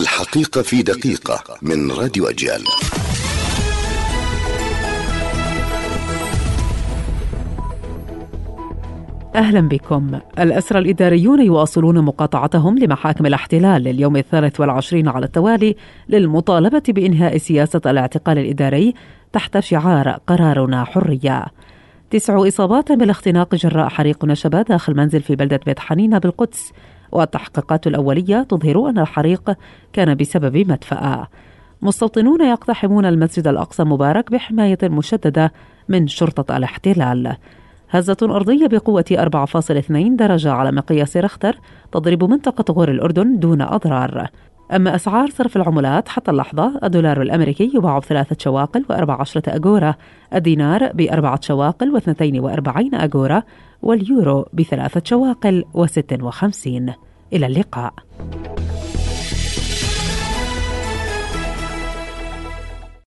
الحقيقة في دقيقة من راديو أجيال. أهلا بكم. الأسرى الإداريون يواصلون مقاطعتهم لمحاكم الاحتلال لليوم الثالث والعشرين على التوالي للمطالبة بإنهاء سياسة الاعتقال الإداري تحت شعار قرارنا حرية. تسع إصابات بالاختناق جراء حريق نشب داخل منزل في بلدة بيت حنينة بالقدس. والتحقيقات الأولية تظهر أن الحريق كان بسبب مدفأة. مستوطنون يقتحمون المسجد الأقصى مبارك بحماية مشددة من شرطة الاحتلال. هزة أرضية بقوة 4.2 درجة على مقياس رختر تضرب منطقة غور الأردن دون أضرار. أما أسعار صرف العملات حتى اللحظة الدولار الأمريكي يباع بثلاثة شواقل وأربع عشرة أجورة الدينار بأربعة شواقل واثنتين وأربعين أجورة واليورو بثلاثة شواقل وست وخمسين. إلى اللقاء.